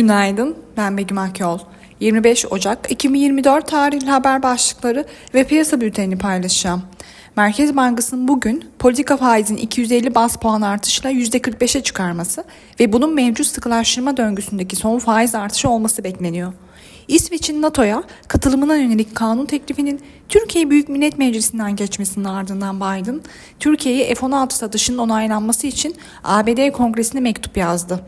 Günaydın, ben Begüm Akyol. 25 Ocak 2024 tarihli haber başlıkları ve piyasa bültenini paylaşacağım. Merkez Bankası'nın bugün politika faizin 250 bas puan artışla %45'e çıkarması ve bunun mevcut sıkılaştırma döngüsündeki son faiz artışı olması bekleniyor. İsveç'in NATO'ya katılımına yönelik kanun teklifinin Türkiye Büyük Millet Meclisi'nden geçmesinin ardından Biden, Türkiye'ye F-16 satışının onaylanması için ABD Kongresi'ne mektup yazdı.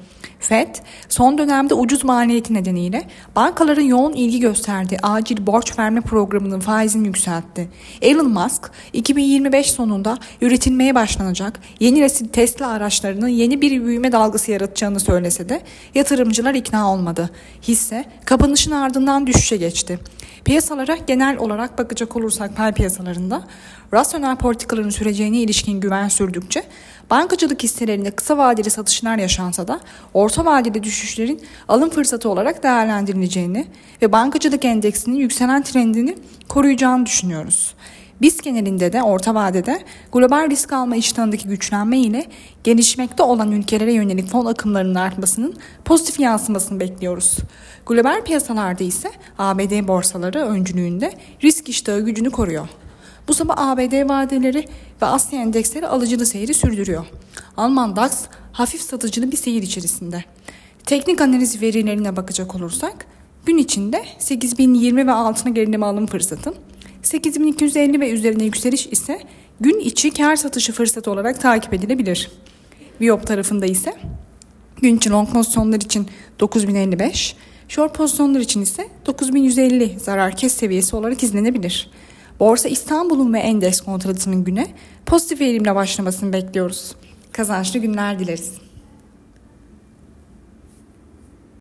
FED, son dönemde ucuz maliyeti nedeniyle bankaların yoğun ilgi gösterdiği acil borç verme programının faizini yükseltti. Elon Musk, 2025 sonunda üretilmeye başlanacak yeni nesil Tesla araçlarının yeni bir büyüme dalgası yaratacağını söylese de yatırımcılar ikna olmadı. Hisse kapanışın ardından düşüşe geçti. Piyasalara genel olarak bakacak olursak pay piyasalarında rasyonel politikaların süreceğine ilişkin güven sürdükçe bankacılık hisselerinde kısa vadeli satışlar yaşansa da orta vadeli düşüşlerin alım fırsatı olarak değerlendirileceğini ve bankacılık endeksinin yükselen trendini koruyacağını düşünüyoruz. Biz genelinde de orta vadede global risk alma iştahındaki güçlenme ile gelişmekte olan ülkelere yönelik fon akımlarının artmasının pozitif yansımasını bekliyoruz. Global piyasalarda ise ABD borsaları öncülüğünde risk iştahı gücünü koruyor. Bu sabah ABD vadeleri ve Asya endeksleri alıcılı seyri sürdürüyor. Alman DAX hafif satıcılı bir seyir içerisinde. Teknik analiz verilerine bakacak olursak gün içinde 8020 ve altına gerileme alım fırsatı, 8250 ve üzerine yükseliş ise gün içi kar satışı fırsatı olarak takip edilebilir. Viyop tarafında ise gün içi long pozisyonlar için 9055, short pozisyonlar için ise 9150 zarar kes seviyesi olarak izlenebilir. Borsa İstanbul'un ve endeks kontratının güne pozitif eğilimle başlamasını bekliyoruz. Kazançlı günler dileriz.